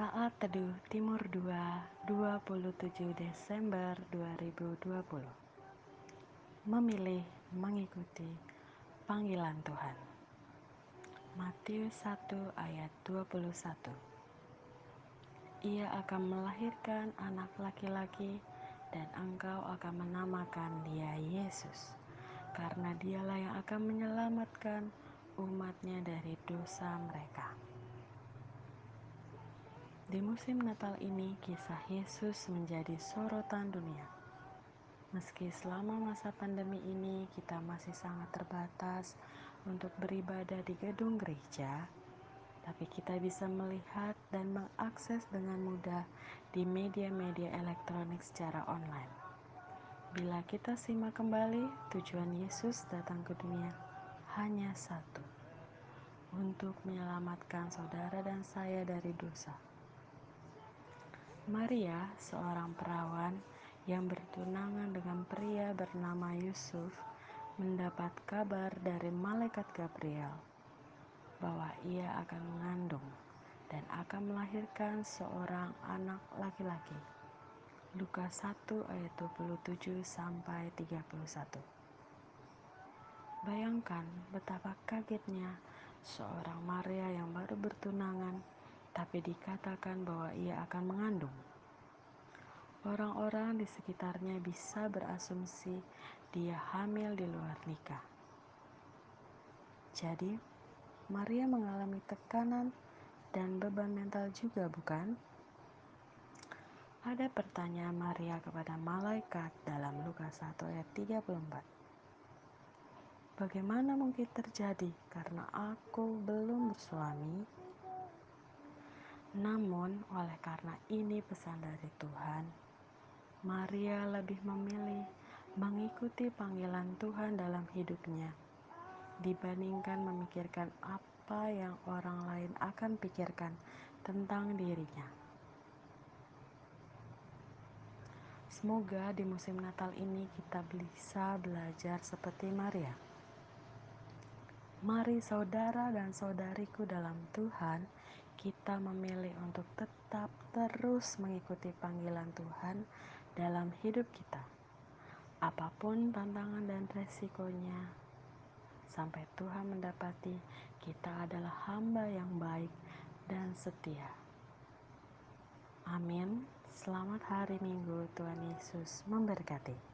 Saat Teduh Timur 2, 27 Desember 2020 Memilih mengikuti panggilan Tuhan. Matius 1 ayat 21 Ia akan melahirkan anak laki-laki dan engkau akan menamakan dia Yesus karena dialah yang akan menyelamatkan umatnya dari dosa mereka. Di musim Natal ini, kisah Yesus menjadi sorotan dunia. Meski selama masa pandemi ini kita masih sangat terbatas untuk beribadah di gedung gereja, tapi kita bisa melihat dan mengakses dengan mudah di media-media elektronik secara online. Bila kita simak kembali, tujuan Yesus datang ke dunia hanya satu, untuk menyelamatkan saudara dan saya dari dosa. Maria, seorang perawan yang bertunangan dengan pria bernama Yusuf, mendapat kabar dari malaikat Gabriel bahwa ia akan mengandung dan akan melahirkan seorang anak laki-laki. Lukas 1 ayat 27 sampai 31. Bayangkan betapa kagetnya seorang Maria yang baru bertunangan tapi dikatakan bahwa ia akan mengandung. Orang-orang di sekitarnya bisa berasumsi dia hamil di luar nikah. Jadi, Maria mengalami tekanan dan beban mental juga, bukan? Ada pertanyaan Maria kepada malaikat dalam Lukas 1 ayat 34. Bagaimana mungkin terjadi karena aku belum bersuami? Namun, oleh karena ini pesan dari Tuhan, Maria lebih memilih mengikuti panggilan Tuhan dalam hidupnya dibandingkan memikirkan apa yang orang lain akan pikirkan tentang dirinya. Semoga di musim Natal ini kita bisa belajar seperti Maria. Mari saudara dan saudariku dalam Tuhan, kita memilih untuk tetap terus mengikuti panggilan Tuhan dalam hidup kita. Apa pun tantangan dan resikonya, sampai Tuhan mendapati kita adalah hamba yang baik dan setia. Amin. Selamat hari Minggu, Tuhan Yesus memberkati.